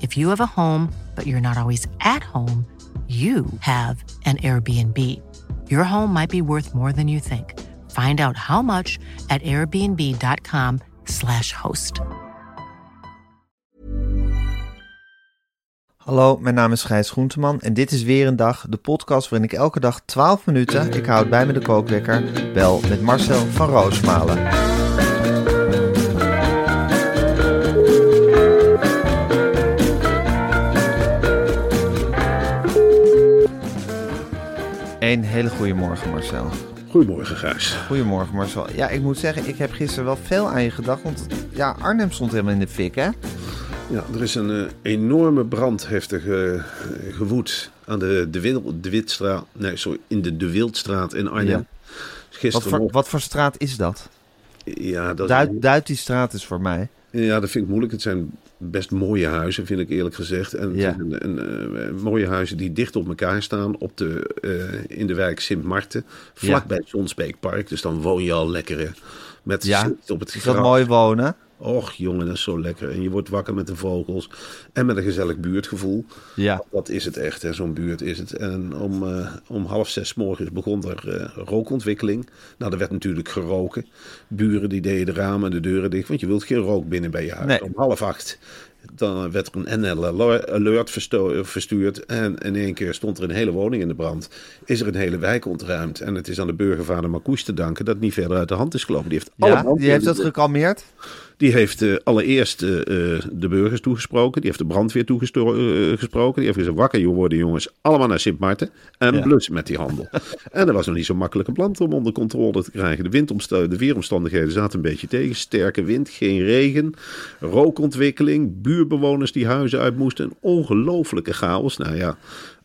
If you have a home, but you're not always at home, you have an Airbnb. Your home might be worth more than you think. Find out how much at airbnb.com/slash host. Hallo, mijn naam is Gijs Groenteman en dit is weer een dag, de podcast waarin ik elke dag 12 minuten, ik houd bij me de kookwekker, bel met Marcel van Roosmalen. Een hele goede morgen, Marcel. Goedemorgen, Gijs. Goedemorgen, Marcel. Ja, ik moet zeggen, ik heb gisteren wel veel aan je gedacht. Want ja, Arnhem stond helemaal in de fik, hè? Ja, er is een eh, enorme brand heeft er ge- gewoed aan de, de, Wil- de Witstraat. Nee, sorry, in de De Wildstraat in Arnhem. Ja. Wat Gisteren voor, wat voor straat is dat? Ja, dat, Duid, duid die straat is voor mij. ja, dat vind ik moeilijk. Het zijn best mooie huizen, vind ik eerlijk gezegd. En Ja. eh, mooie huizen die dicht op elkaar staan op de, eh, in de wijk Sint Marten. Vlakbij het Jonsbeekpark. Dus dan woon je al lekker eh, met Ja. op het Is dat mooi wonen? Och jongen, dat is zo lekker. En je wordt wakker met de vogels en met een gezellig buurtgevoel. Ja. Dat is het echt, hè. zo'n buurt is het. En om, eh, om half zes morgens begon er eh, rookontwikkeling. Nou, er werd natuurlijk geroken. Buren die deden de ramen en de deuren dicht, want je wilt geen rook binnen bij je huis. Nee. Om half acht dan werd er een NL alert versto- verstuurd. En in één keer stond er een hele woning in de brand. Is er een hele wijk ontruimd. En het is aan de burgervader Marcouch te danken dat het niet verder uit de hand is gelopen. Die heeft Ja, die heeft dat gekalmeerd? Die heeft eh, allereerst eh, eh, de burgers toegesproken. Die heeft de brandweer toegesproken. die heeft gezegd, wakker worden jongens. Allemaal naar Sint Maarten. En Ja. blussen met die handel. en dat was nog niet zo makkelijk een plan om onder controle te krijgen. De, windomsta- de weeromstandigheden zaten een beetje tegen. Sterke wind, geen regen. Rookontwikkeling. Buurbewoners die huizen uit moesten. Een ongelofelijke chaos. Nou ja...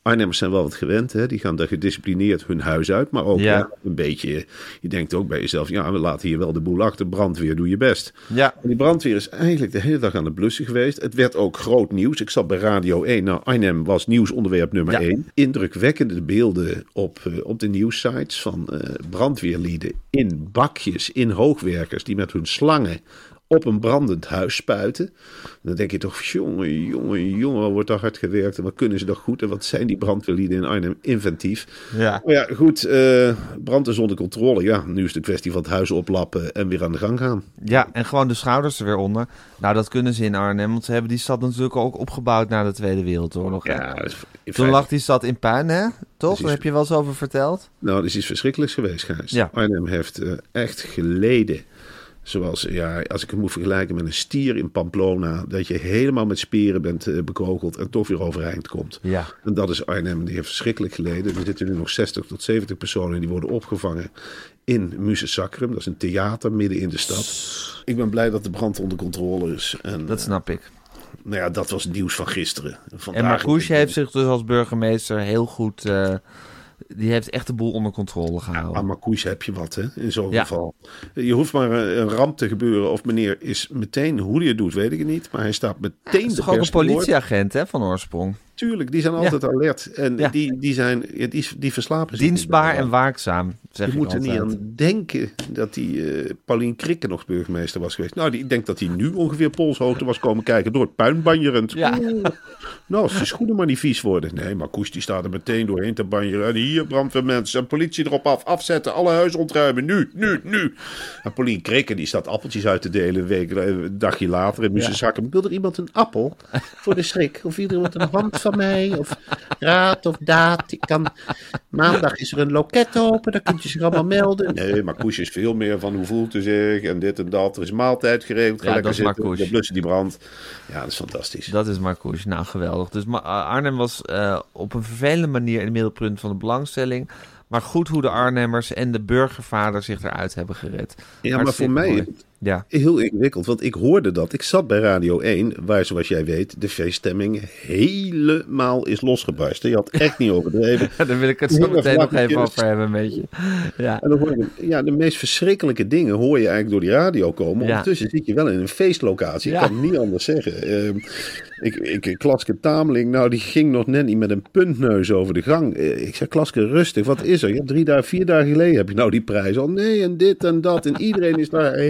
Arnhemmers zijn wel wat gewend, hè? die gaan daar gedisciplineerd hun huis uit. Maar ook Ja. een beetje, je denkt ook bij jezelf, ja, we laten hier wel de boel achter. Brandweer, doe je best. Ja. En die brandweer is eigenlijk de hele dag aan het blussen geweest. Het werd ook groot nieuws. Ik zat bij Radio 1. Nou, Arnhem was nieuwsonderwerp nummer Ja. 1. Indrukwekkende beelden op, eh, op de nieuwssites van eh, brandweerlieden in bakjes, in hoogwerkers, die met hun slangen op een brandend huis spuiten. Dan denk je toch, jongen, jongen, jongen, wordt daar hard gewerkt en wat kunnen ze toch goed en wat zijn die brandweerlieden in Arnhem inventief. Ja. Maar ja, goed, eh, brand is onder controle. Ja, nu is het een kwestie van het huis oplappen en weer aan de gang gaan. Ja, en gewoon de schouders er weer onder. Nou, dat kunnen ze in Arnhem, want ze hebben die stad natuurlijk ook opgebouwd na de Tweede Wereldoorlog. Ja, Toen feite- lag die stad in puin, hè? Toch? Daar heb je wel eens over verteld. Nou, dat is iets verschrikkelijks geweest, Gijs. Ja. Arnhem heeft eh, echt geleden. Zoals, ja, als ik het moet vergelijken met een stier in Pamplona. Dat je helemaal met speren bent eh, bekogeld en toch weer overeind komt. Ja. En dat is Arnhem. Die heeft verschrikkelijk geleden. Er zitten nu nog 60 tot 70 personen die worden opgevangen in Muses Sacrum. Dat is een theater midden in de stad. Ik ben blij dat de brand onder controle is. En, Dat eh, snap ik. nou ja, dat was het nieuws van gisteren. Vandaag En Marcouch heeft zich dus als burgemeester heel goed... eh, die heeft echt de boel onder controle gehouden. Aan Marcouch heb je wat, hè, in zo'n Ja. geval. Je hoeft maar een, ramp te gebeuren. Of meneer is meteen, hoe hij het doet, weet ik niet. Maar hij staat meteen Het is de toch ook een politieagent, hè, van oorsprong. Tuurlijk, die zijn altijd alert. En Ja. die, die, zijn, ja, die, die verslapen zich Dienstbaar en waakzaam, zeg Je moet er niet aan denken dat die eh Paulien Krikke nog burgemeester was geweest. Nou, die, ik denk dat hij nu ongeveer polshoogte was komen kijken door het puin banjerend. Ja. Oeh. Nou, als die schoenen maar niet vies worden. Nee, maar Koes die staat er meteen doorheen te banjeren. En hier brandweermensen en politie erop af. Afzetten, alle huizen ontruimen. Nu, nu, nu. En Paulien Krikke die staat appeltjes uit te delen een, week, een dagje later in Mussenzakken. Wil er iemand een appel voor de schrik? Of er iemand een hand van mij? Of raad of daad? Ik kan... Maandag is er een loket open, dan kunt je zich allemaal melden. Nee, maar Koes is veel meer van hoe voelt u zich en dit en dat. Er is maaltijd geregeld, ga Ja, lekker dat is zitten, blussen die brandt. Ja, dat is fantastisch. Dat is Marcouch. Nou, geweldig. Dus Ma- Arnhem was eh, op een vervelende manier in het middelpunt van de belangstelling. Maar goed hoe de Arnhemmers en de burgervader zich eruit hebben gered. Ja, maar voor mij mooi. Ja. heel ingewikkeld, want ik hoorde dat. Ik zat bij Radio 1, waar zoals jij weet de feeststemming helemaal is losgebarsten. Je had echt niet overdreven. Daar wil ik het zo meteen nog even over hebben, een beetje. Ja. En dan hoor je, ja, de meest verschrikkelijke dingen hoor je eigenlijk door die radio komen. Ja. Ondertussen zit je wel in een feestlocatie. Ja. Ik kan het niet anders zeggen. Ehm, ik, ik, Klaske Tameling, nou, die ging nog net niet met een puntneus over de gang. Eh, Ik zei, Klaske, rustig, wat is er? Ja, drie dagen, vier dagen geleden heb je nou die prijs al. Nee, en dit en dat. En iedereen is daar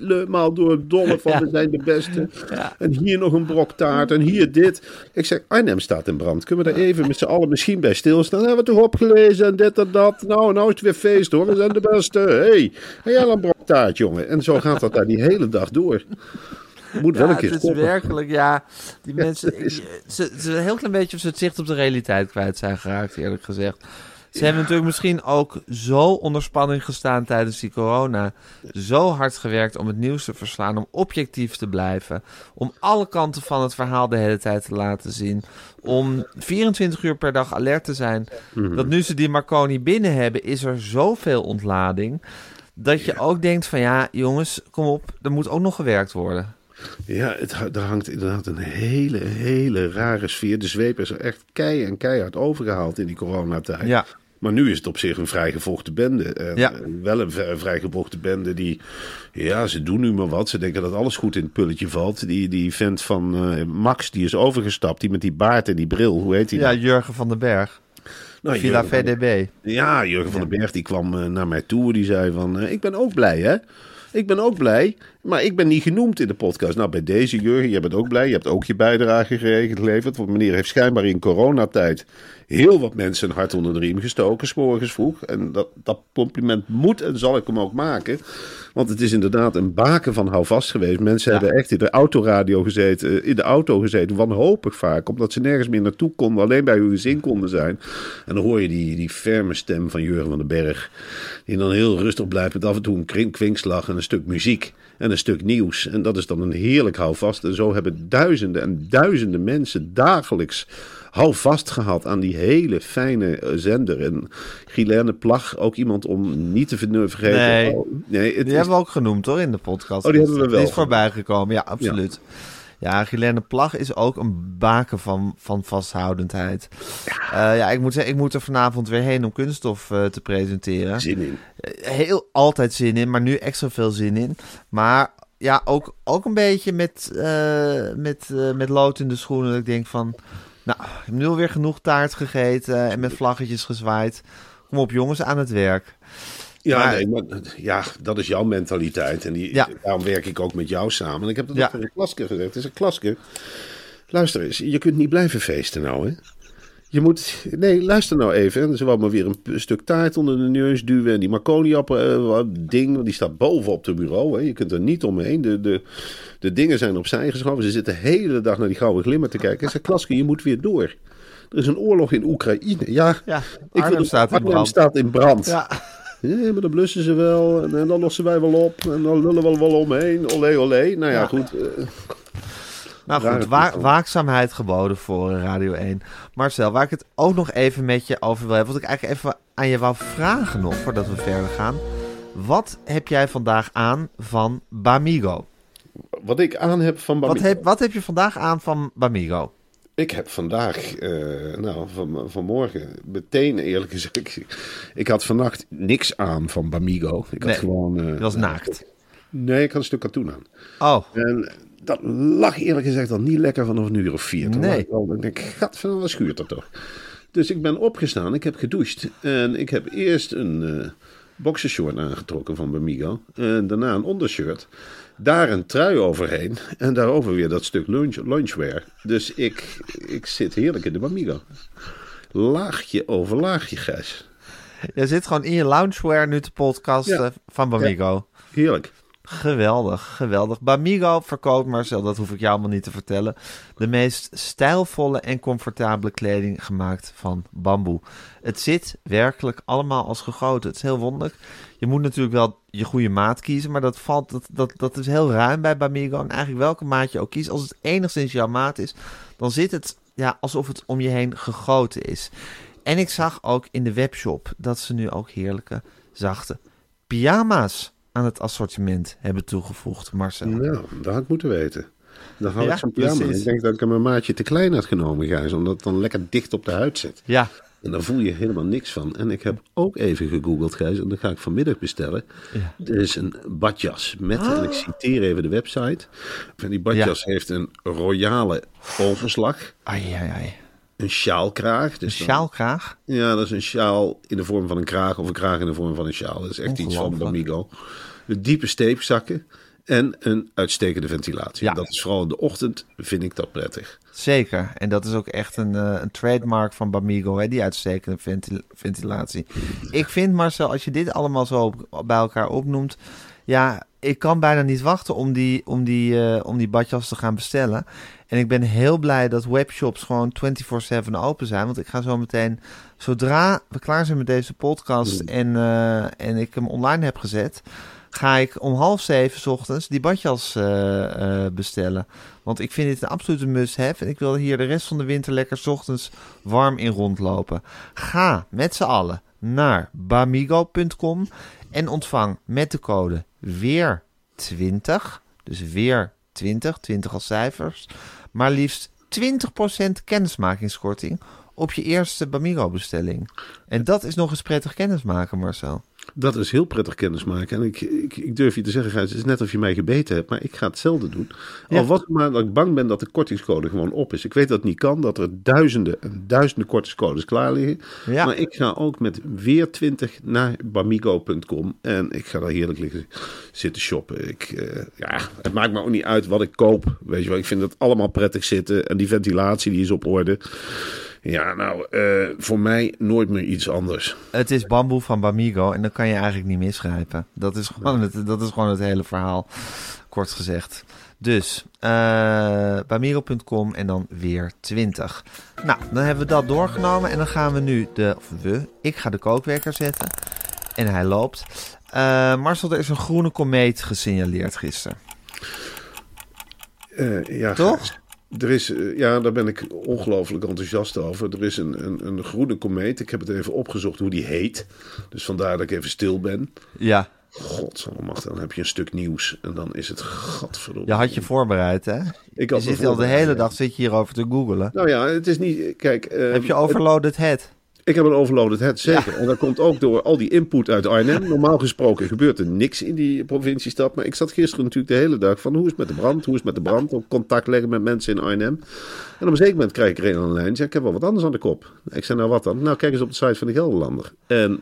helemaal door het dolle van, Ja. we zijn de beste. Ja. En hier nog een brok taart en hier dit. Ik zeg, Arnhem staat in brand. Kunnen we daar even met z'n allen misschien bij stilstaan? Hebben we toch opgelezen en dit en dat. Nou, nou is het weer feest hoor. We zijn de beste. hey, heb jij een brok taart, jongen? En zo gaat dat daar die hele dag door. Moet wel Ja, een keer het is stoppen. werkelijk, ja. Die mensen, is- ze, is een heel klein beetje of ze het zicht op de realiteit kwijt zijn geraakt, eerlijk gezegd. Ze hebben natuurlijk misschien ook zo onder spanning gestaan tijdens die corona. Zo hard gewerkt om het nieuws te verslaan, om objectief te blijven. Om alle kanten van het verhaal de hele tijd te laten zien. Om 24 uur per dag alert te zijn. Mhm. Dat nu ze die Marconi binnen hebben, is er zoveel ontlading. Dat je ook denkt van ja, jongens, kom op, er moet ook nog gewerkt worden. Ja, het, er hangt inderdaad een hele, hele rare sfeer. De zweep is er echt kei en keihard overgehaald in die coronatijd. Ja. Maar nu is het op zich een vrijgevochten bende. En Ja. eh, Wel een vrij- vrijgevochten bende die... Ja, ze doen nu maar wat. Ze denken dat alles goed in het pulletje valt. Die, die vent van eh, Max, die is overgestapt. Die met die baard en die bril. Hoe heet die Ja, nou? Jurgen van den Berg. Nou, Villa Jurgen van- VDB. Ja, Jurgen van den Berg die kwam eh, naar mij toe. Die zei van, ik ben ook blij hè. Ik ben ook blij, maar ik ben niet genoemd in de podcast. Nou, bij deze Jurgen, je bent ook blij. Je hebt ook je bijdrage geregeld, geleverd. Want meneer heeft schijnbaar in coronatijd heel wat mensen een hart onder de riem gestoken, 's morgens vroeg. En dat, dat compliment moet en zal ik hem ook maken. Want het is inderdaad een baken van houvast geweest. Mensen Ja. hebben echt in de autoradio gezeten, in de auto gezeten, wanhopig vaak. Omdat ze nergens meer naartoe konden, alleen bij hun gezin konden zijn. En dan hoor je die, die ferme stem van Jurgen van den Berg. Die dan heel rustig blijft met af en toe een kwink- kwinkslag en een stuk muziek. En een stuk nieuws. En dat is dan een heerlijk houvast. En zo hebben duizenden en duizenden mensen dagelijks houvast gehad aan die hele fijne eh, zender. En Guylaine Plag, ook iemand om niet te ver- vergeten. Nee. Oh, nee het Die is- hebben we ook genoemd hoor in de podcast. Oh, die hebben we wel. Die is voorbij gekomen, ja, absoluut. Ja, Guylaine Plag is ook een baken van, van vasthoudendheid. Ja. ja, ik moet zeggen, ik moet er vanavond weer heen om kunststof eh, te presenteren. zin in. Eh, Heel altijd zin in, maar nu extra veel zin in. Maar ja, ook, ook een beetje met, eh, met, eh, met lood in de schoenen. Dat ik denk van, nou, ik heb nu alweer genoeg taart gegeten en met vlaggetjes gezwaaid. Kom op jongens, aan het werk. Ja, Maar- nee, maar, ja, dat is jouw mentaliteit. En die, Ja. daarom werk ik ook met jou samen. En ik heb dat Ja. ook een klasker gezegd. Het is een klasker. Luister eens, je kunt niet blijven feesten nou, hè. Je moet... Nee, luister nou even. En ze wou maar weer een stuk taart onder de neus duwen. En die Marconi-ding, die staat boven op het bureau. Hè. Je kunt er niet omheen. De, de, de dingen zijn opzij geschoven. Ze zitten de hele dag naar die gouden glimmer te kijken. Ik zeg, Klaske, je moet weer door. Er is een oorlog in Oekraïne. Ja, Ja, ik wil- staat in brand. staat in brand. Ja. Ja, maar dan blussen ze wel. En, en dan lossen wij wel op. En dan lullen we wel omheen. Olé, olé. Nou ja, Ja. goed. eh, Nou goed, wa- waakzaamheid geboden voor Radio 1. Marcel, waar ik het ook nog even met je over wil hebben, wat ik eigenlijk even aan je wou vragen nog, voordat we verder gaan. Wat heb jij vandaag aan van Bamigo? wat ik aan heb van Wat Bamigo. heb, wat heb je vandaag aan van Bamigo? Ik heb vandaag, eh, nou, van, vanmorgen, meteen eerlijk gezegd. Ik, ik had vannacht niks aan van Bamigo. Ik had Nee, gewoon. eh, was naakt. Nee, ik had een stuk katoen aan. Oh, En dat lag eerlijk gezegd al niet lekker vanaf een uur of vier. Toen Nee. ik al- ik denk, gat van wat schuurt er toch. Dus ik ben opgestaan, ik heb gedoucht. En ik heb eerst een eh boxershort aangetrokken van Bamigo. En daarna een ondershirt. Daar een trui overheen. En daarover weer dat stuk lunch, lunchwear. Dus ik, ik zit heerlijk in de Bamigo. Laagje over laagje, Gijs. je zit gewoon in je loungewear nu te podcasten Ja. van Bamigo. Heerlijk. Geweldig, geweldig. Bamigo verkoopt, Marcel, dat hoef ik jou allemaal niet te vertellen. De meest stijlvolle en comfortabele kleding gemaakt van bamboe. Het zit werkelijk allemaal als gegoten. Het is heel wonderlijk. Je moet natuurlijk wel je goede maat kiezen, maar dat, valt, dat, dat, dat is heel ruim bij Bamigo. En eigenlijk welke maat je ook kiest, als het enigszins jouw maat is, dan zit het ja, alsof het om je heen gegoten is. En ik zag ook in de webshop dat ze nu ook heerlijke, zachte pyjama's aan het assortiment hebben toegevoegd, Marcel. Nou, dat had ik moeten weten. Dan had Ja, ik zo'n pyjama. Ik denk dat ik hem een maatje te klein had genomen, Gijs. Omdat het dan lekker dicht op de huid zit. Ja, En daar voel je helemaal niks van. En ik heb ook even gegoogeld, Gijs. En dat ga ik vanmiddag bestellen. Ja. Er is een badjas met, en ik citeer even de website. En die badjas heeft een royale overslag. ai, ai, ai. Een sjaalkraag. Een Dus dan- sjaalkraag. Ja, dat is een sjaal in de vorm van een kraag of een kraag in de vorm van een sjaal. Dat is echt iets van. Bamigo. De diepe steepzakken en een uitstekende ventilatie. Ja. Dat is vooral in de ochtend, vind ik dat prettig. Zeker. En dat is ook echt een, eh, een trademark van Bamigo, hè? die uitstekende ventil- ventilatie. Ik vind, Marcel, als je dit allemaal zo bij elkaar opnoemt... Ja, ik kan bijna niet wachten om die, om die, eh, om die badjas te gaan bestellen. En ik ben heel blij dat webshops gewoon 24-7 open zijn. Want ik ga zo meteen, zodra we klaar zijn met deze podcast en, eh, en ik hem online heb gezet, ga ik om half zeven 's ochtends die badjas eh, eh, bestellen. Want ik vind dit een absolute must-have. En ik wil hier de rest van de winter lekker 's ochtends warm in rondlopen. Ga met z'n allen naar bamigo.com en ontvang met de code WEER20, dus weer 20, 20 als cijfers, maar liefst 20% kennismakingskorting op je eerste Bamigo bestelling. En dat is nog eens prettig kennismaken, Marcel. Dat is heel prettig kennismaken. En ik, ik, ik durf je te zeggen, Gijs, het is net of je mij gebeten hebt, maar ik ga hetzelfde doen. Ja. Al was het maar dat ik bang ben dat de kortingscode gewoon op is. Ik weet dat het niet kan, dat er duizenden en duizenden kortingscodes klaar liggen. Ja. Maar ik ga ook met weer 20 naar bamigo.com en ik ga daar heerlijk liggen zitten shoppen. Ik, eh, ja, het maakt me ook niet uit wat ik koop. Weet je wel, ik vind het allemaal prettig zitten en die ventilatie die is op orde. Ja, nou, eh, voor mij nooit meer iets anders. Het is bamboe van Bamigo en dan kan je eigenlijk niet misgrijpen. Dat is gewoon, het, dat is gewoon het hele verhaal, kort gezegd. Dus, eh bamigo.com en dan weer 20. Nou, dan hebben we dat doorgenomen en dan gaan we nu de, of we, ik ga de kookwekker zetten. En hij loopt. Eh, Marcel, er is een groene komeet gesignaleerd gisteren. Eh, ja, Toch? Er is, eh, ja, daar ben ik ongelooflijk enthousiast over. Er is een, een, een groene komeet. Ik heb het even opgezocht hoe die heet. Dus vandaar dat ik even stil ben. Ja, Godsallemachtig, dan heb je een stuk nieuws. En dan is het gadverdomme. je had je voorbereid, hè? Ik Je had zit al de hele dag zit je hierover te googelen. Nou ja, het is niet... Kijk... eh, Heb je overloaded head? Ik heb een overloaded head, zeker. En dat komt ook door al die input uit Arnhem. Normaal gesproken gebeurt er niks in die provinciestad. Maar ik zat gisteren natuurlijk de hele dag van hoe is het met de brand? Hoe is het met de brand? Ook contact leggen met mensen in Arnhem. En op een zeker moment krijg ik er een aan de lijn. Zeg, ik heb wel wat anders aan de kop. Ik zei, nou wat dan? Nou, kijk eens op de site van de Gelderlander. En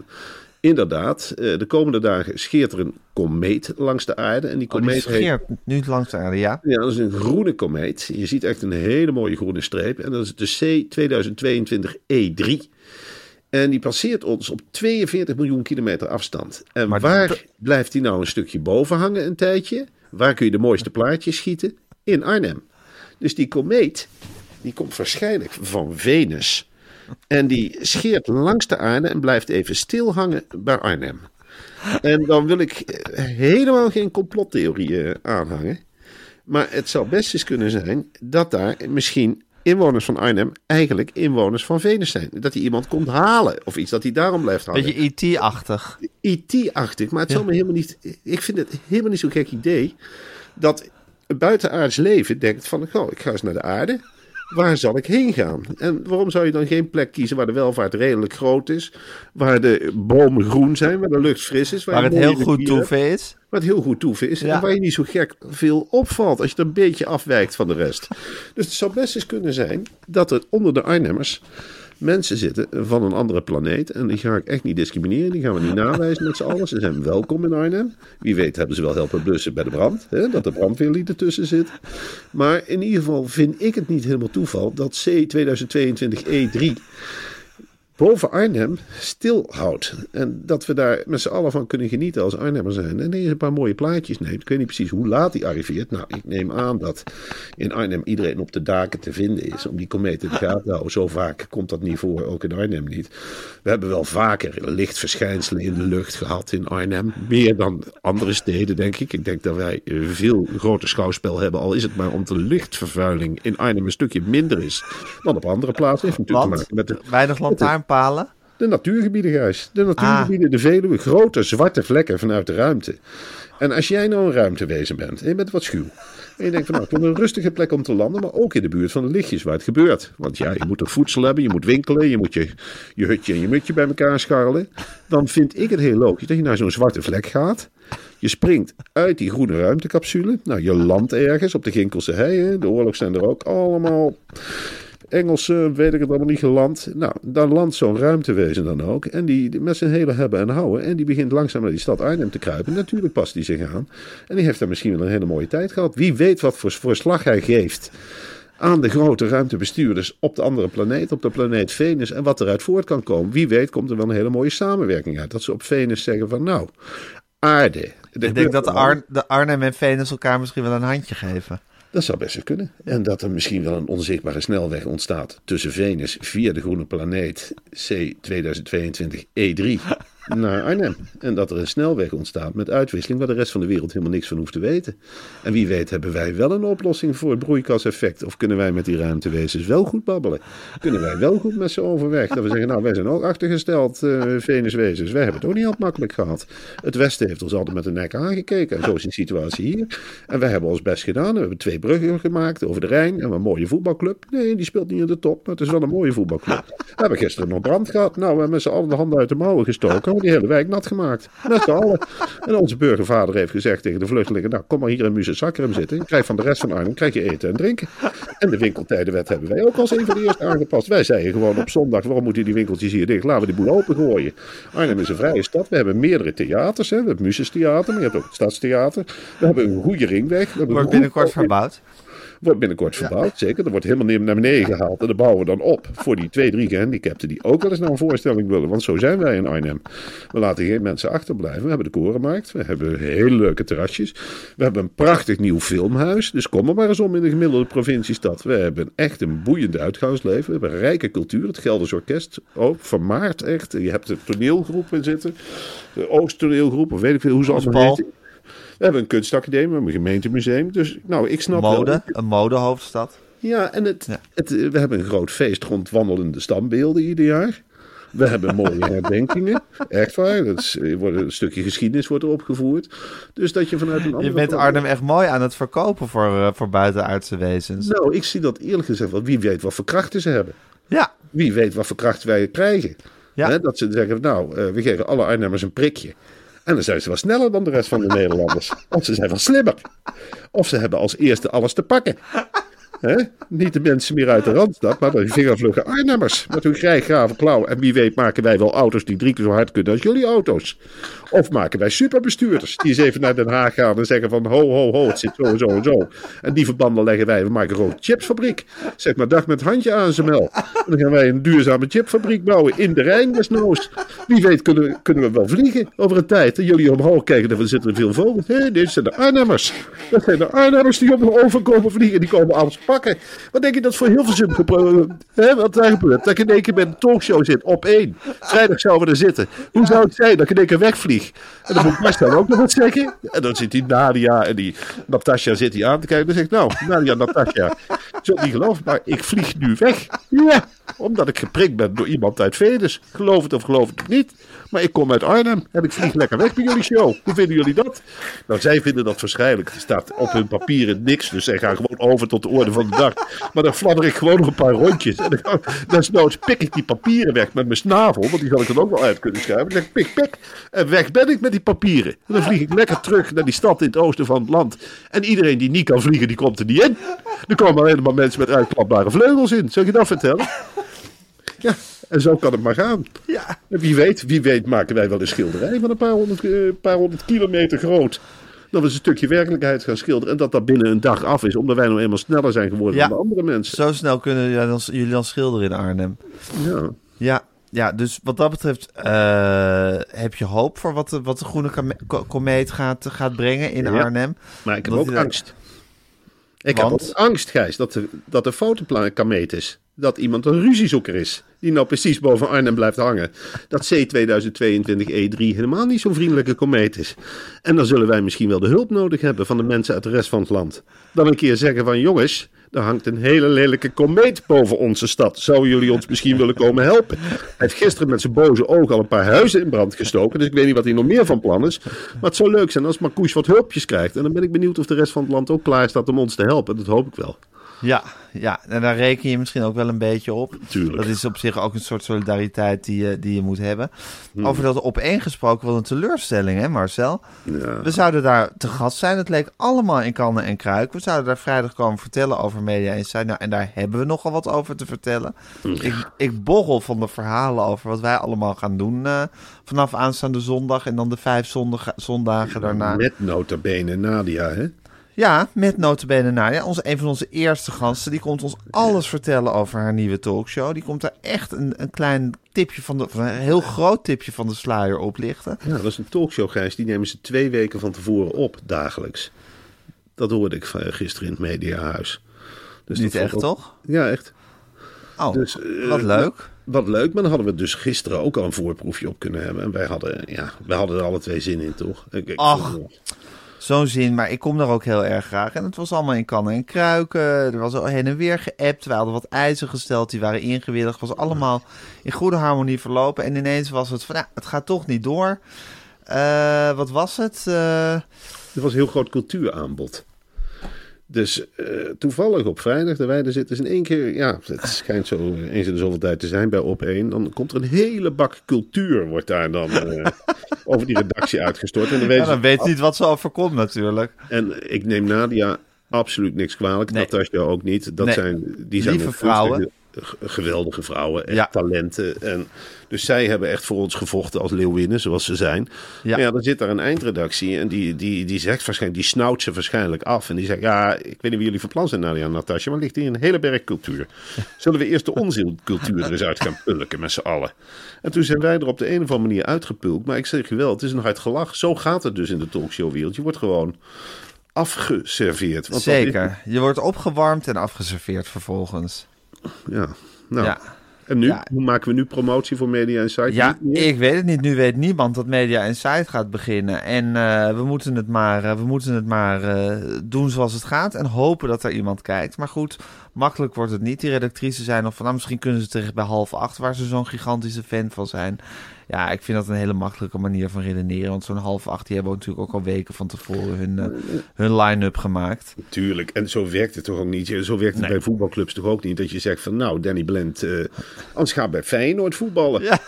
inderdaad, eh, de komende dagen scheert er een komeet langs de aarde. En die Oh, die komeet heet... scheert nu langs de aarde, ja. Ja, dat is een groene komeet. Je ziet echt een hele mooie groene streep. En dat is de C 2022 E3. En die passeert ons op 42 miljoen kilometer afstand. En Maar waar blijft die nou een stukje boven hangen een tijdje? Waar kun je de mooiste plaatjes schieten? In Arnhem. Dus die komeet, die komt waarschijnlijk van Venus. En die scheert langs de aarde en blijft even stil hangen bij Arnhem. En dan wil ik eh, helemaal geen complottheorieën aanhangen. Maar het zou best eens kunnen zijn dat daar misschien inwoners van Arnhem eigenlijk inwoners van Venus zijn. Dat hij iemand komt halen of iets, dat hij daarom blijft hangen. Beetje IT-achtig. IT-achtig, maar het Ja. zal me helemaal niet... Ik vind het helemaal niet zo'n gek idee dat buitenaards leven denkt van... Goh, ik ga eens naar de aarde. Waar zal ik heen gaan? En waarom zou je dan geen plek kiezen waar de welvaart redelijk groot is? Waar de bomen groen zijn, waar de lucht fris is. Waar, het heel goed toeven is. Waar het heel goed toeven is. Ja. En waar je niet zo gek veel opvalt als je er een beetje afwijkt van de rest. Dus het zou best eens kunnen zijn dat er onder de Arnhemmers mensen zitten van een andere planeet. En die ga ik echt niet discrimineren. Die gaan we niet nawijzen met z'n allen. Ze zijn welkom in Arnhem. Wie weet hebben ze wel helpen blussen bij de brand. Hè? Dat de brandweerlied ertussen zit. Maar in ieder geval vind ik het niet helemaal toeval dat C 2022 E3 boven Arnhem stilhoudt. En dat we daar met z'n allen van kunnen genieten als Arnhemmer zijn. En een paar mooie plaatjes neemt. Ik weet niet precies hoe laat die arriveert. Nou, ik neem aan dat in Arnhem iedereen op de daken te vinden is. Om die komeet in de gaten te houden. Zo vaak komt dat niet voor, ook in Arnhem niet. We hebben wel vaker lichtverschijnselen in de lucht gehad in Arnhem. Meer dan andere steden, denk ik. Ik denk dat wij veel groter schouwspel hebben. Al is het maar omdat de lichtvervuiling in Arnhem een stukje minder is dan op andere plaatsen. Heeft natuurlijk te maken met de weinig lantaarnpalen. de natuurgebieden, Gijs. De natuurgebieden, de Veluwe. Grote zwarte vlekken vanuit de ruimte. En als jij nou een ruimtewezen bent en je bent wat schuw. En je denkt van nou, ik wil een rustige plek om te landen, maar ook in de buurt van de lichtjes waar het gebeurt. Want ja, je moet er voedsel hebben, je moet winkelen, je moet je, je hutje en je mutje bij elkaar scharrelen. Dan vind ik het heel logisch dat je naar zo'n zwarte vlek gaat. Je springt uit die groene ruimtecapsule. Nou, je landt ergens op de Ginkelse hei. hè. De oorlog zijn er ook allemaal Engelse, weet ik het allemaal niet geland. Nou, dan landt zo'n ruimtewezen dan ook. En die, met zijn hele hebben en houden. En die begint langzaam naar die stad Arnhem te kruipen. Natuurlijk past die zich aan. En die heeft daar misschien wel een hele mooie tijd gehad. Wie weet wat voor voorslag hij geeft aan de grote ruimtebestuurders op de andere planeet, op de planeet Venus. En wat eruit voort kan komen. Wie weet komt er wel een hele mooie samenwerking uit. Dat ze op Venus zeggen van nou, aarde. Ik denk dat de, de Arnhem en Venus elkaar misschien wel een handje geven. Dat zou best kunnen. En dat er misschien wel een onzichtbare snelweg ontstaat tussen Venus via de groene planeet C 2022 E3 naar Arnhem. En dat er een snelweg ontstaat met uitwisseling waar de rest van de wereld helemaal niks van hoeft te weten. En wie weet hebben wij wel een oplossing voor het broeikaseffect. Of kunnen wij met die ruimtewezens wel goed babbelen? Kunnen wij wel goed met ze overweg? Dat we zeggen, nou wij zijn ook achtergesteld eh Venuswezens. Wij hebben het ook niet altijd makkelijk gehad. Het Westen heeft ons altijd met de nek aangekeken. En zo is de situatie hier. En wij hebben ons best gedaan. We hebben twee bruggen gemaakt over de Rijn. En een mooie voetbalclub. Nee, die speelt niet in de top. Maar het is wel een mooie voetbalclub. We hebben gisteren nog brand gehad. Nou, we hebben met z'n allen de handen uit de mouwen gestoken. Hebben die hele wijk nat gemaakt. Met z'n allen. En onze burgervader heeft gezegd tegen de vluchtelingen. Nou, kom maar hier in Muzesakkerum zitten. Je krijgt van de rest van Arnhem krijg je eten en drinken. En de winkeltijdenwet hebben wij ook als een van de eerste aangepast. Wij zeiden gewoon op zondag, waarom moeten die winkeltjes hier dicht? Laten we die boel opengooien. Arnhem is een vrije stad. We hebben meerdere theaters. Hè. We hebben Musestheater, maar je hebt ook het Stadstheater. We hebben een goede ringweg. Wordt binnenkort verbouwd. Wordt binnenkort verbouwd, zeker. Er wordt helemaal naar beneden gehaald. En dan bouwen we dan op voor die twee, drie gehandicapten die ook wel eens naar een voorstelling willen. Want zo zijn wij in Arnhem. We laten geen mensen achterblijven. We hebben de Korenmarkt. We hebben hele leuke terrasjes. We hebben een prachtig nieuw filmhuis. Dus kom er maar eens om in de gemiddelde provinciestad. We hebben echt een boeiend uitgaansleven. We hebben een rijke cultuur. Het Gelders Orkest ook vermaard echt. Je hebt de toneelgroep in zitten. De Oosttoneelgroep, of weet ik veel hoe ze allemaal heten. We hebben een kunstacademie, we hebben een gemeentemuseum. Dus nou, ik snap wel- Mode, een modehoofdstad. ja, en het, Ja. Het, eh, we hebben een groot feest rond wandelende standbeelden ieder jaar. We hebben mooie herdenkingen. Echt waar. Dat is, er wordt een stukje geschiedenis wordt er opgevoerd. Dus dat je vanuit een andere... Je bent Arnhem echt mooi aan het verkopen voor, eh, voor buitenaardse wezens. Nou, ik zie dat eerlijk gezegd wel. Wie weet wat voor krachten ze hebben. Ja, Wie weet wat voor kracht wij krijgen. Ja. Hè, dat ze zeggen, nou, eh, we geven alle Arnhemmers een prikje. En dan zijn ze wel sneller dan de rest van de Nederlanders. Of ze zijn wel slimmer. Of ze hebben als eerste alles te pakken. Niet de mensen meer uit de Randstad, maar de vingervlugge Arnhemmers. Met hun grijsgrave klauw. En wie weet maken wij wel auto's die drie keer zo hard kunnen als jullie auto's. Of maken wij superbestuurders die eens even naar Den Haag gaan en zeggen van ho, ho, ho, het zit zo en zo en zo. En die verbanden leggen wij, we maken een grote chipsfabriek. Zeg maar dag met handje aan zijn mel. Dan gaan wij een duurzame chipfabriek bouwen in de Rijn desnoods. Wie weet kunnen, we- kunnen we wel vliegen over een tijd. En jullie omhoog kijken, dan zitten er veel vogels. Nee, dit zijn de Arnhemmers. Dat zijn de Arnhemmers die op de oven komen vliegen. Die komen alles pakken. Wat denk je dat voor Hilversum gepro- hè, wat daar gebeurt? Dat ik in één keer met een talkshow zit, op één. Vrijdag zouden we er zitten. Hoe zou het zijn dat ik in één keer wegvlieg? En dan moet dan ook nog wat zeggen. En dan zit die Nadia en die Natasja zit die aan te kijken. Dan zeg ik, nou, Nadia, Natasja, zult niet geloven, maar ik vlieg nu weg. Ja, omdat ik geprikt ben door iemand uit Venus. Geloof het of geloof het niet. Maar ik kom uit Arnhem en ik vlieg lekker weg bij jullie show. Hoe vinden jullie dat? Nou, zij vinden dat verschrikkelijk. Er staat op hun papieren niks. Dus zij gaan gewoon over tot de orde van de dag. Maar dan fladder ik gewoon nog een paar rondjes. En dan, desnoods pik ik die papieren weg met mijn snavel. Want die zal ik dan ook wel uit kunnen schrijven. Dan zeg ik pik, pik. En weg ben ik met die papieren. En dan vlieg ik lekker terug naar die stad in het oosten van het land. En iedereen die niet kan vliegen, die komt er niet in. Er komen alleen maar mensen met uitklapbare vleugels in. Zou je dat vertellen? Ja, en zo kan het maar gaan. ja. En wie weet, wie weet maken wij wel een schilderij van een paar honderd, eh, paar honderd kilometer groot. Dat we een stukje werkelijkheid gaan schilderen. En dat dat binnen een dag af is. Omdat wij nou eenmaal sneller zijn geworden Ja. dan de andere mensen. Zo snel kunnen jullie dan, jullie dan schilderen in Arnhem. Ja. Ja, ja, dus wat dat betreft eh, heb je hoop voor wat de, wat de groene komeet gaat, gaat brengen in Ja. Arnhem. Maar ik heb ook angst. Ik Want? heb ook angst, Gijs, dat de, dat de is. Dat iemand een ruziezoeker is. Die nou precies boven Arnhem blijft hangen. Dat C 2022 E3 helemaal niet zo'n vriendelijke komeet is. En dan zullen wij misschien wel de hulp nodig hebben van de mensen uit de rest van het land. Dan een keer zeggen van jongens, er hangt een hele lelijke komeet boven onze stad. Zouden jullie ons misschien willen komen helpen? Hij heeft gisteren met zijn boze ogen al een paar huizen in brand gestoken. Dus ik weet niet wat hij nog meer van plan is. Maar het zou leuk zijn als Marcouch wat hulpjes krijgt. En dan ben ik benieuwd of de rest van het land ook klaar staat om ons te helpen. Dat hoop ik wel. Ja, ja, en daar reken je misschien ook wel een beetje op. Tuurlijk. Dat is op zich ook een soort solidariteit die je, die je moet hebben. Over dat opeengesproken wel een teleurstelling, hè Marcel? Ja. We zouden daar te gast zijn. Het leek allemaal in kannen en kruik. We zouden daar vrijdag komen vertellen over Media Insight. Nou, en daar hebben we nogal wat over te vertellen. Ik, ik borrel van de verhalen over wat wij allemaal gaan doen eh, vanaf aanstaande zondag. En dan de vijf zondag, zondagen daarna. Met nota bene Nadia, hè? Ja, met notabene Nadia, onze, een van onze eerste gasten. Die komt ons alles vertellen over haar nieuwe talkshow. Die komt daar echt een, een klein tipje van de, of een heel groot tipje van de sluier oplichten. Ja, dat is een talkshow, Gijs. Die nemen ze twee weken van tevoren op, dagelijks. Dat hoorde ik van gisteren in het Mediahuis. Dus Niet echt, ook- toch? Ja, echt. Oh, Dus, eh, wat leuk. Wat leuk, maar dan hadden we dus gisteren ook al een voorproefje op kunnen hebben. En wij hadden, ja, wij hadden er alle twee zin in, toch? Ik, ik Ach. vond- Zo'n zin, maar ik kom daar ook heel erg graag. En het was allemaal in kannen en kruiken. Er was al heen en weer geappt. We hadden wat eisen gesteld, die waren ingewilligd. Was allemaal in goede harmonie verlopen. En ineens was het van, nou, het gaat toch niet door. Eh, wat was het? Eh, Er was een heel groot cultuuraanbod. Dus eh, toevallig op vrijdag, de weide zit dus in één keer... Ja, het schijnt zo eens in de zoveel tijd te zijn bij Op 1. Dan komt er een hele bak cultuur, wordt daar dan eh, over die redactie uitgestort. En dan, weten ja, dan weet niet wat ze overkomt natuurlijk. En ik neem Nadia absoluut niks kwalijk. Nee. Natasja ook niet. Dat Nee. zijn, die zijn Lieve vrouwen. Geweldige vrouwen. Ja. talenten. En, dus zij hebben echt voor ons gevochten als leeuwinnen, zoals ze zijn. Ja. Maar ja, dan zit daar een eindredactie. En die, die, die zegt waarschijnlijk, die snauwt ze waarschijnlijk af. En die zegt, ja, ik weet niet wie jullie van plan zijn, Nadia en Natasja. Maar ligt hier een hele berg cultuur. Zullen we eerst de onzielcultuur er eens uit gaan pulken met z'n allen? En toen zijn wij er op de een of andere manier uitgepulkt. Maar ik zeg je wel, het is een hard gelach. Zo gaat het dus in de talkshowwereld. Je wordt gewoon afgeserveerd. Want is- Zeker. Je wordt opgewarmd en afgeserveerd vervolgens. Ja. Nou, Ja. en nu? Ja. Hoe maken we nu promotie voor Media Insight? Ja, ik weet het niet. Nu weet niemand dat Media Insight gaat beginnen. En eh, we moeten het maar, eh, we moeten het maar eh, doen zoals het gaat. En hopen dat er iemand kijkt. Maar goed, makkelijk wordt het niet. Die redactrices zijn nog van, nou, misschien kunnen ze terecht bij half acht, waar ze zo'n gigantische fan van zijn. Ja, ik vind dat een hele makkelijke manier van redeneren. Want zo'n half acht, die hebben ook natuurlijk ook al weken van tevoren hun, eh, hun line-up gemaakt. Tuurlijk. En zo werkt het toch ook niet? Zo werkt het Nee. bij voetbalclubs toch ook niet? Dat je zegt van, nou, Danny Blend, eh anders ga bij Feyenoord voetballen. Ja.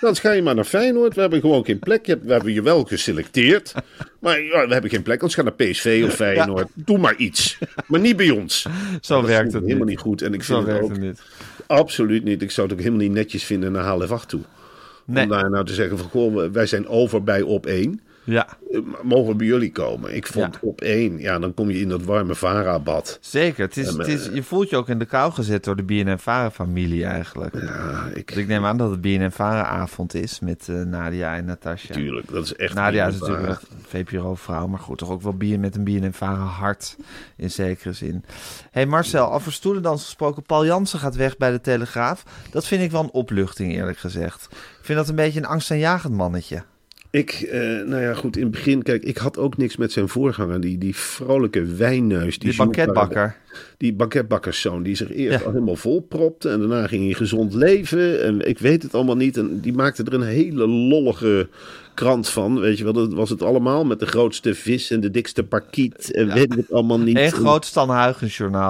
Dan ga je maar naar Feyenoord. We hebben gewoon geen plek. We hebben je wel geselecteerd. Maar ja, we hebben geen plek. Anders ga naar PSV of Feyenoord. Doe maar iets. Maar niet bij ons. Zo Dat werkt het helemaal niet. niet goed. En ik Zo vind het werkt ook het niet. absoluut niet. Ik zou het ook helemaal niet netjes vinden naar HLF8 toe. Om daar nou te zeggen van, goh, wij zijn over bij op 1. Ja, Eh, Mogen we bij jullie komen? Ik vond Ja. op één, ja, dan kom je in dat warme Vara-bad. zeker. Het is, het is, je voelt je ook in de kou gezet door de BNN-Varen-familie eigenlijk. Ja, ik, Dus ik neem aan dat het BNN-Varen-avond is met eh, Nadia en Natasja. tuurlijk, dat is echt... Nadia is natuurlijk een VPRO-vrouw, maar goed, toch ook wel BNN met een BNN-Varen-hart in zekere zin. hey Marcel, over stoelendans gesproken, Paul Jansen gaat weg bij de Telegraaf. Dat vind ik wel een opluchting, eerlijk gezegd. Ik vind dat een beetje een angstaanjagend mannetje. Ik, eh, nou ja, goed, in het begin, kijk, ik had ook niks met zijn voorganger. Die, die vrolijke wijnneus. Die banketbakker. Die banketbakkerszoon, die zich eerst Ja. al helemaal volpropte. En daarna ging hij gezond leven. En ik weet het allemaal niet. En die maakte er een hele lollige krant van. Weet je wel, dat was het allemaal. Met de grootste vis en de dikste parkiet. En weet ik het allemaal niet. Een En- groot Stan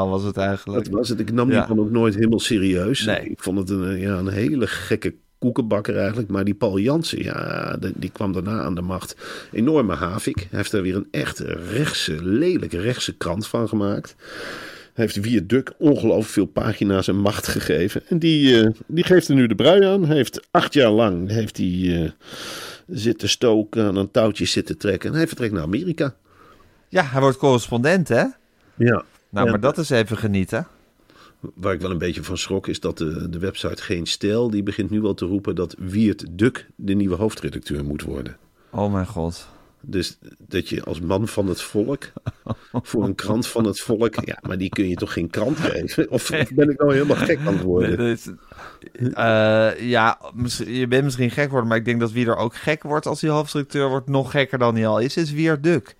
was het eigenlijk. Dat was het. Ik nam Ja. die dan ook nooit helemaal serieus. Nee. Ik vond het een, ja, een hele gekke koekenbakker eigenlijk. Maar die Paul Jansen, ja, die, die kwam daarna aan de macht. Enorme havik. Hij heeft er weer een echt rechtse, lelijke rechtse krant van gemaakt. Hij heeft Viaduct ongelooflijk veel pagina's en macht gegeven. En die, eh, die geeft er nu de brui aan. Hij heeft acht jaar lang heeft hij, eh, zitten stoken, aan een touwtje zitten trekken. En hij vertrekt naar Amerika. Ja, hij wordt correspondent, hè? Ja. Nou, Ja. maar dat is even genieten. Waar ik wel een beetje van schrok is dat de, de website Geen Stijl... die begint nu al te roepen dat Wiert Duk de nieuwe hoofdredacteur moet worden. Oh mijn god. Dus dat je als man van het volk voor een krant van het volk... Ja, maar die kun je toch geen krant geven? Of, of ben ik nou helemaal gek aan het worden? Nee, is- eh, ja, je bent misschien gek geworden, maar ik denk dat wie er ook gek wordt als hij hoofdstructeur wordt, nog gekker dan hij al is, is Wier Duk.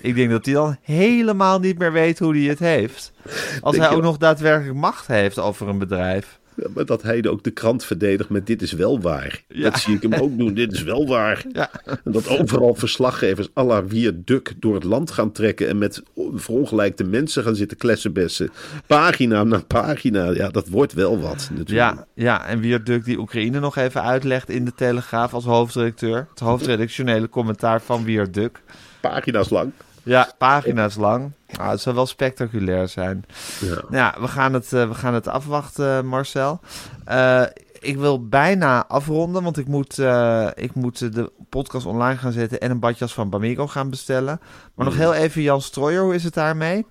Ik denk dat hij dan helemaal niet meer weet hoe hij het heeft. Als Denk hij ook nog daadwerkelijk macht heeft over een bedrijf. Ja, maar dat hij ook de krant verdedigt met dit is wel waar. Ja. Dat zie ik hem ook doen, dit is wel waar. Ja. En dat overal verslaggevers à la Duk door het land gaan trekken... en met verongelijkte mensen gaan zitten klessenbessen. Pagina na pagina, ja, dat wordt wel wat natuurlijk. Ja, ja, en Wier Duk die Oekraïne nog even uitlegt in de Telegraaf als hoofdredacteur. Het hoofdredactionele commentaar van Wier Duk. Pagina's lang. Ja, pagina's lang. Ah, het zou wel spectaculair zijn. Ja. Ja, we gaan het, eh, we gaan het afwachten, Marcel. Eh, ik wil bijna afronden, want ik moet, eh, ik moet de podcast online gaan zetten en een badjas van Bamigo gaan bestellen. Maar nog heel even Jan Strooijer, hoe is het daarmee?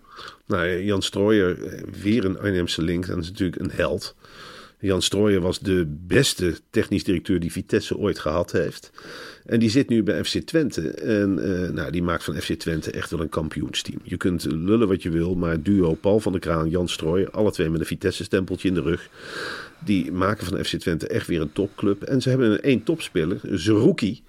Nou, ja, Jan Strooijer, eh, weer een Arnhemse link. Dat is natuurlijk een held. Jan Strooijer was de beste technisch directeur die Vitesse ooit gehad heeft. En die zit nu bij FC Twente. En eh, nou, die maakt van FC Twente echt wel een kampioensteam. Je kunt lullen wat je wil, maar duo Paul van der Kraan, Jan Strooijer, alle twee met een Vitesse-stempeltje in de rug. Die maken van FC Twente echt weer een topclub. En ze hebben een één topspeler, Zerouki.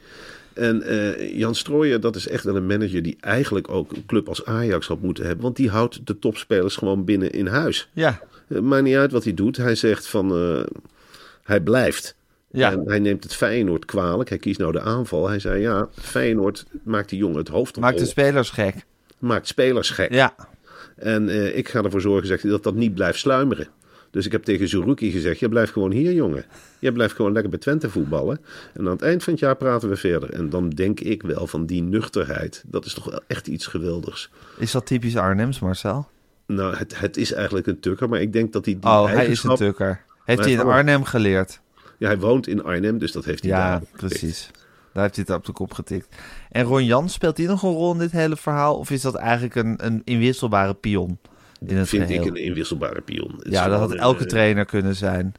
En eh, Jan Strooijer, dat is echt wel een manager die eigenlijk ook een club als Ajax had moeten hebben. Want die houdt de topspelers gewoon binnen in huis. Ja, Het maakt niet uit wat hij doet. Hij zegt van, eh, hij blijft. Ja. En hij neemt het Feyenoord kwalijk. Hij kiest nou de aanval. Hij zei, ja, Feyenoord maakt die jongen het hoofd op. maakt de spelers gek. maakt spelers gek. Ja, En eh, ik ga ervoor zorgen zegt hij, dat dat niet blijft sluimeren. Dus ik heb tegen Zuruki gezegd, je blijft gewoon hier, jongen. Je blijft gewoon lekker bij Twente voetballen. En aan het eind van het jaar praten we verder. En dan denk ik wel van die nuchterheid. Dat is toch wel echt iets geweldigs. is dat typisch Arnhems, Marcel? Nou, het, het is eigenlijk een tukker. Maar ik denk dat hij die Oh, hij is een tukker. Heeft hij in Arnhem geleerd? Ja, hij woont in Arnhem, dus dat heeft hij Ja, daar precies. Daar heeft hij het op de kop getikt. En Ron Jan, speelt hij nog een rol in dit hele verhaal? Of is dat eigenlijk een, een inwisselbare pion in het Vind geheel? ik een inwisselbare pion. Het Ja, dat had elke eh, trainer kunnen zijn.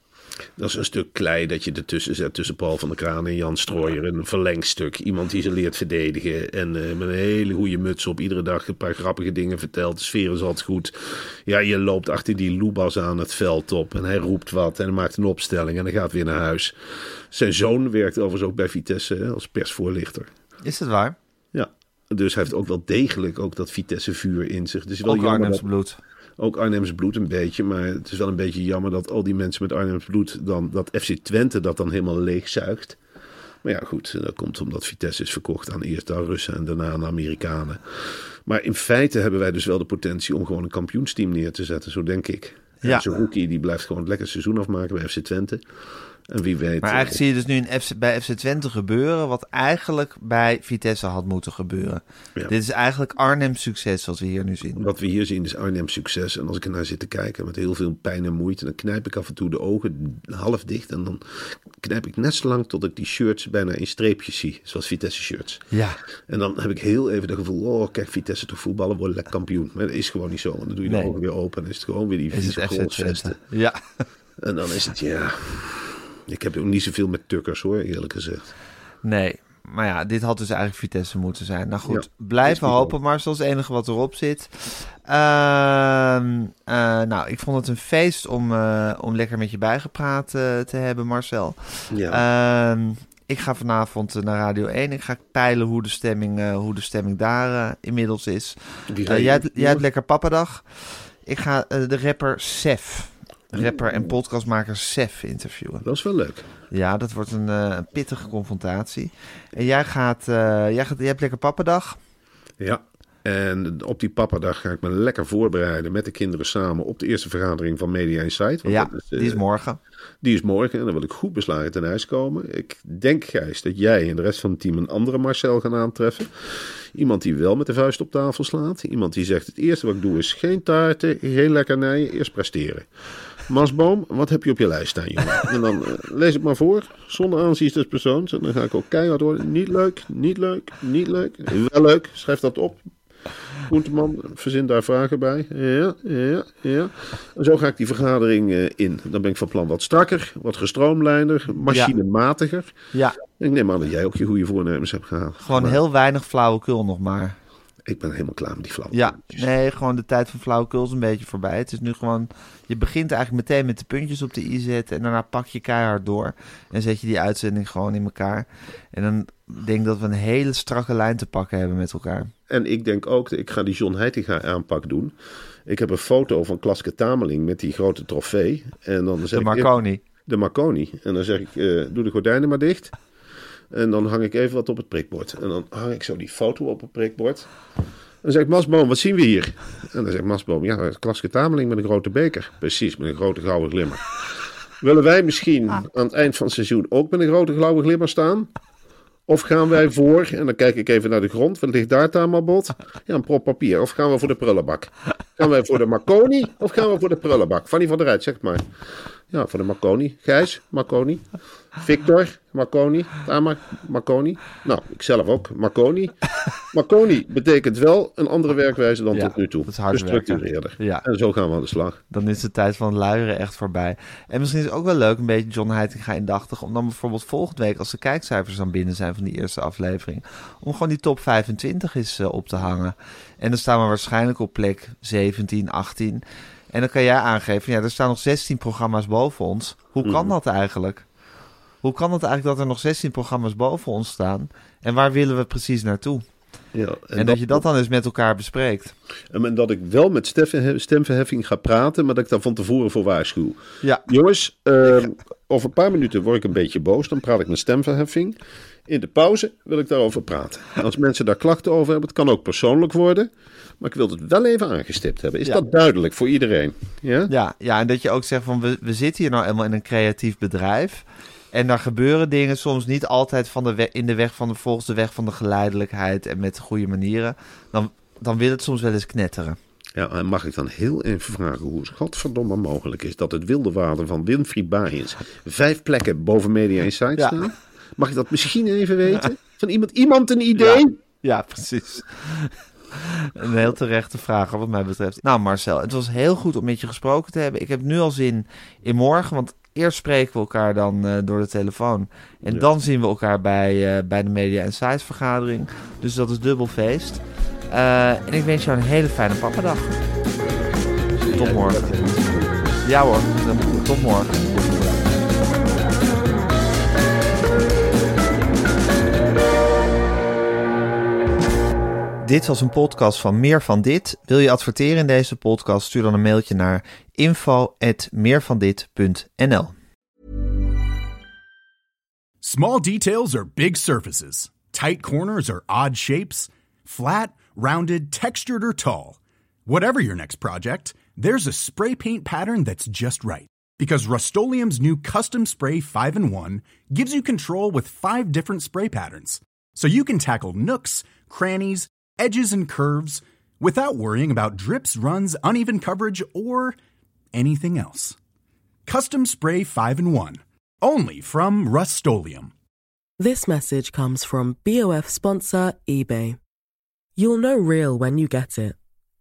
Dat is een stuk klei dat je ertussen zet tussen Paul van der Kraan en Jan Strooijer. Een verlengstuk. Iemand die ze leert verdedigen. En eh, met een hele goede muts op. Iedere dag een paar grappige dingen vertelt. De sfeer is altijd goed. Ja, je loopt achter die Lubas aan het veld op. En hij roept wat. En hij maakt een opstelling. En hij gaat weer naar huis. Zijn zoon werkt overigens ook bij Vitesse als persvoorlichter. Is het waar? Ja. Dus hij heeft ook wel degelijk ook dat Vitesse vuur in zich. Dus wel Ook jammer dat- bloed. Ook Arnhems bloed een beetje, maar het is wel een beetje jammer dat al die mensen met Arnhems bloed dan dat FC Twente dat dan helemaal leegzuigt. Maar ja, goed, dat komt omdat Vitesse is verkocht aan eerst aan Russen en daarna aan Amerikanen. Maar in feite hebben wij dus wel de potentie om gewoon een kampioensteam neer te zetten, zo denk ik. Ja. Zo'n rookie die blijft gewoon het lekker seizoen afmaken bij FC Twente. En wie weet. Maar eigenlijk zie je dus nu in FC, bij FC Twente gebeuren wat eigenlijk bij Vitesse had moeten gebeuren. Ja. Dit is eigenlijk Arnhem succes wat we hier nu zien. Wat we hier zien is Arnhem succes. En als ik ernaar zit te kijken met heel veel pijn en moeite, dan knijp ik af en toe de ogen half dicht. En dan knijp ik net zo lang tot ik die shirts bijna in streepjes zie, zoals Vitesse shirts. Ja, En dan heb ik heel even het gevoel, oh kijk, Vitesse toch voetballen, wordt lekker kampioen. Maar dat is gewoon niet zo. En dan doe je de Nee. ogen weer open en is het gewoon weer die vieze. Ja. En dan is het, ja... Ik heb ook niet zoveel met tukkers hoor, eerlijk gezegd. Nee, maar ja, dit had dus eigenlijk Vitesse moeten zijn. Nou goed, Ja, blijven hopen, maar dat is het enige wat erop zit. Ehm, eh, nou, ik vond het een feest om, eh, om lekker met je bijgepraat eh, te hebben, Marcel. Ja, Ehm, ik ga vanavond naar Radio 1. Ik ga peilen hoe de stemming, hoe de stemming daar inmiddels is. Jij, hebt, jij hebt lekker pappadag. Ik ga de rapper Sef, rapper en podcastmaker Sef interviewen. Dat is wel leuk. Ja, dat wordt een, eh, een pittige confrontatie. En jij gaat, eh, jij gaat, jij hebt lekker pappadag. Ja. En op die pappadag ga ik me lekker voorbereiden met de kinderen samen op de eerste vergadering van Media Insight. Want Ja, is, die eh, is morgen. Die is morgen en dan wil ik goed beslagen ten huis komen. Ik denk, Gijs, dat jij en de rest van het team een andere Marcel gaan aantreffen. Iemand die wel met de vuist op tafel slaat. Iemand die zegt, het eerste wat ik doe is geen taarten, geen lekkernijen, eerst presteren. Masboom, wat heb je op je lijst staan, jongen? En dan eh, lees het maar voor, zonder aanzien des persoons. En dan ga ik ook keihard worden. Niet leuk, niet leuk, niet leuk. Wel leuk, schrijf dat op. Groenteman verzin daar vragen bij. Ja, ja, ja. En zo ga ik die vergadering eh, in. Dan ben ik van plan wat strakker, wat gestroomlijnder, machinematiger. Ja, En ik neem aan dat jij ook je goede voornemens hebt gehaald. gewoon Maar heel weinig flauwekul nog maar. Ik ben helemaal klaar met die flauwe. Ja, puntjes. nee, gewoon de tijd van flauwekul is een beetje voorbij. Het is nu gewoon, je begint eigenlijk meteen met de puntjes op de i zetten en daarna pak je keihard door en zet je die uitzending gewoon in elkaar. En dan denk ik dat we een hele strakke lijn te pakken hebben met elkaar. En ik denk ook, ik ga die John Heitinga aanpak doen. Ik heb een foto van Klaske Tameling met die grote trofee. En dan zeg De ik, Marconi. de Marconi. En dan zeg ik, eh, doe de gordijnen maar dicht. En dan hang ik even wat op het prikbord. En dan hang ik zo die foto op het prikbord. En dan zeg ik, Masboom, wat zien we hier? En dan zegt Masboom, ja, Klaske Tameling met een grote beker. Precies, met een grote gouden glimmer. Willen wij misschien aan het eind van het seizoen ook met een grote gouden glimmer staan? Of gaan wij voor, en dan kijk ik even naar de grond, wat ligt daar tamelbot? Ja, een prop papier. Of gaan we voor de prullenbak? Gaan wij voor de Marconi of gaan we voor de prullenbak? Fanny van der Rijt, zeg maar. Ja, voor de Marconi. Gijs, Marconi. Victor, Marconi. Tamar, Marconi. Nou, ik zelf ook, Marconi. Marconi betekent wel een andere werkwijze dan Ja, tot nu toe. dat is hard Gestructureerder. Ja. En zo gaan we aan de slag. Dan is de tijd van luieren echt voorbij. En misschien is het ook wel leuk, een beetje John Heitinga indachtig, om dan bijvoorbeeld volgende week, als de kijkcijfers dan binnen zijn van die eerste aflevering, om gewoon die top 25 eens eh, op te hangen. En dan staan we waarschijnlijk op plek 17, 18. En dan kan jij aangeven, ja, er staan nog 16 programma's boven ons. Hoe kan dat eigenlijk? Hoe kan het eigenlijk dat er nog 16 programma's boven ons staan? En waar willen we precies naartoe? Ja, En, dat je dat dan eens met elkaar bespreekt. En dat ik wel met stemverhe- stemverheffing ga praten, maar dat ik daar van tevoren voor waarschuw. Ja, Jongens, ehm, over een paar minuten word ik een beetje boos. Dan praat ik met stemverheffing. In de pauze wil ik daarover praten. En als mensen daar klachten over hebben, het kan ook persoonlijk worden. Maar ik wil het wel even aangestipt hebben. Is Ja. dat duidelijk voor iedereen? Ja? Ja, ja, en dat je ook zegt van we, we zitten hier nou eenmaal in een creatief bedrijf. En daar gebeuren dingen soms niet altijd van de in de weg van de, volgens de weg van de geleidelijkheid en met goede manieren. Dan, dan wil het soms wel eens knetteren. Ja, en mag ik dan heel even vragen hoe het godverdomme mogelijk is dat het wilde water van Winfried Baaiens vijf plekken boven Media Insight Ja. staan? Mag ik dat misschien even weten? Van iemand, iemand een idee? Ja. Ja, precies. Een heel terechte vraag wat mij betreft. Nou Marcel, het was heel goed om met je gesproken te hebben. Ik heb nu al zin in morgen, want eerst spreken we elkaar dan eh, door de telefoon. En dan zien we elkaar bij, eh, bij de Media Insights vergadering. Dus dat is dubbel feest. Eh, en ik wens jou een hele fijne pappadag. Tot morgen. Ja hoor, dan- tot morgen. Dit was een podcast van Meer van Dit. Wil je adverteren in deze podcast? Stuur dan een mailtje naar info@meervandit.nl. Small details are big surfaces. Tight corners are odd shapes. Flat, rounded, textured, or tall. Whatever your next project, there's a spray paint pattern that's just right. Because Rust new Custom Spray 5 in 1 gives you control with five different spray patterns. So you can tackle nooks, crannies, edges, and curves without worrying about drips, runs, uneven coverage, or anything else. Custom Spray 5 in 1. Only from Rust This message comes from BOF sponsor eBay. You'll know real when you get it.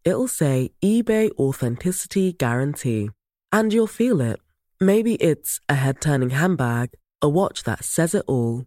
It'll say eBay Authenticity Guarantee. And you'll feel it. Maybe it's a head turning handbag, a watch that says it all,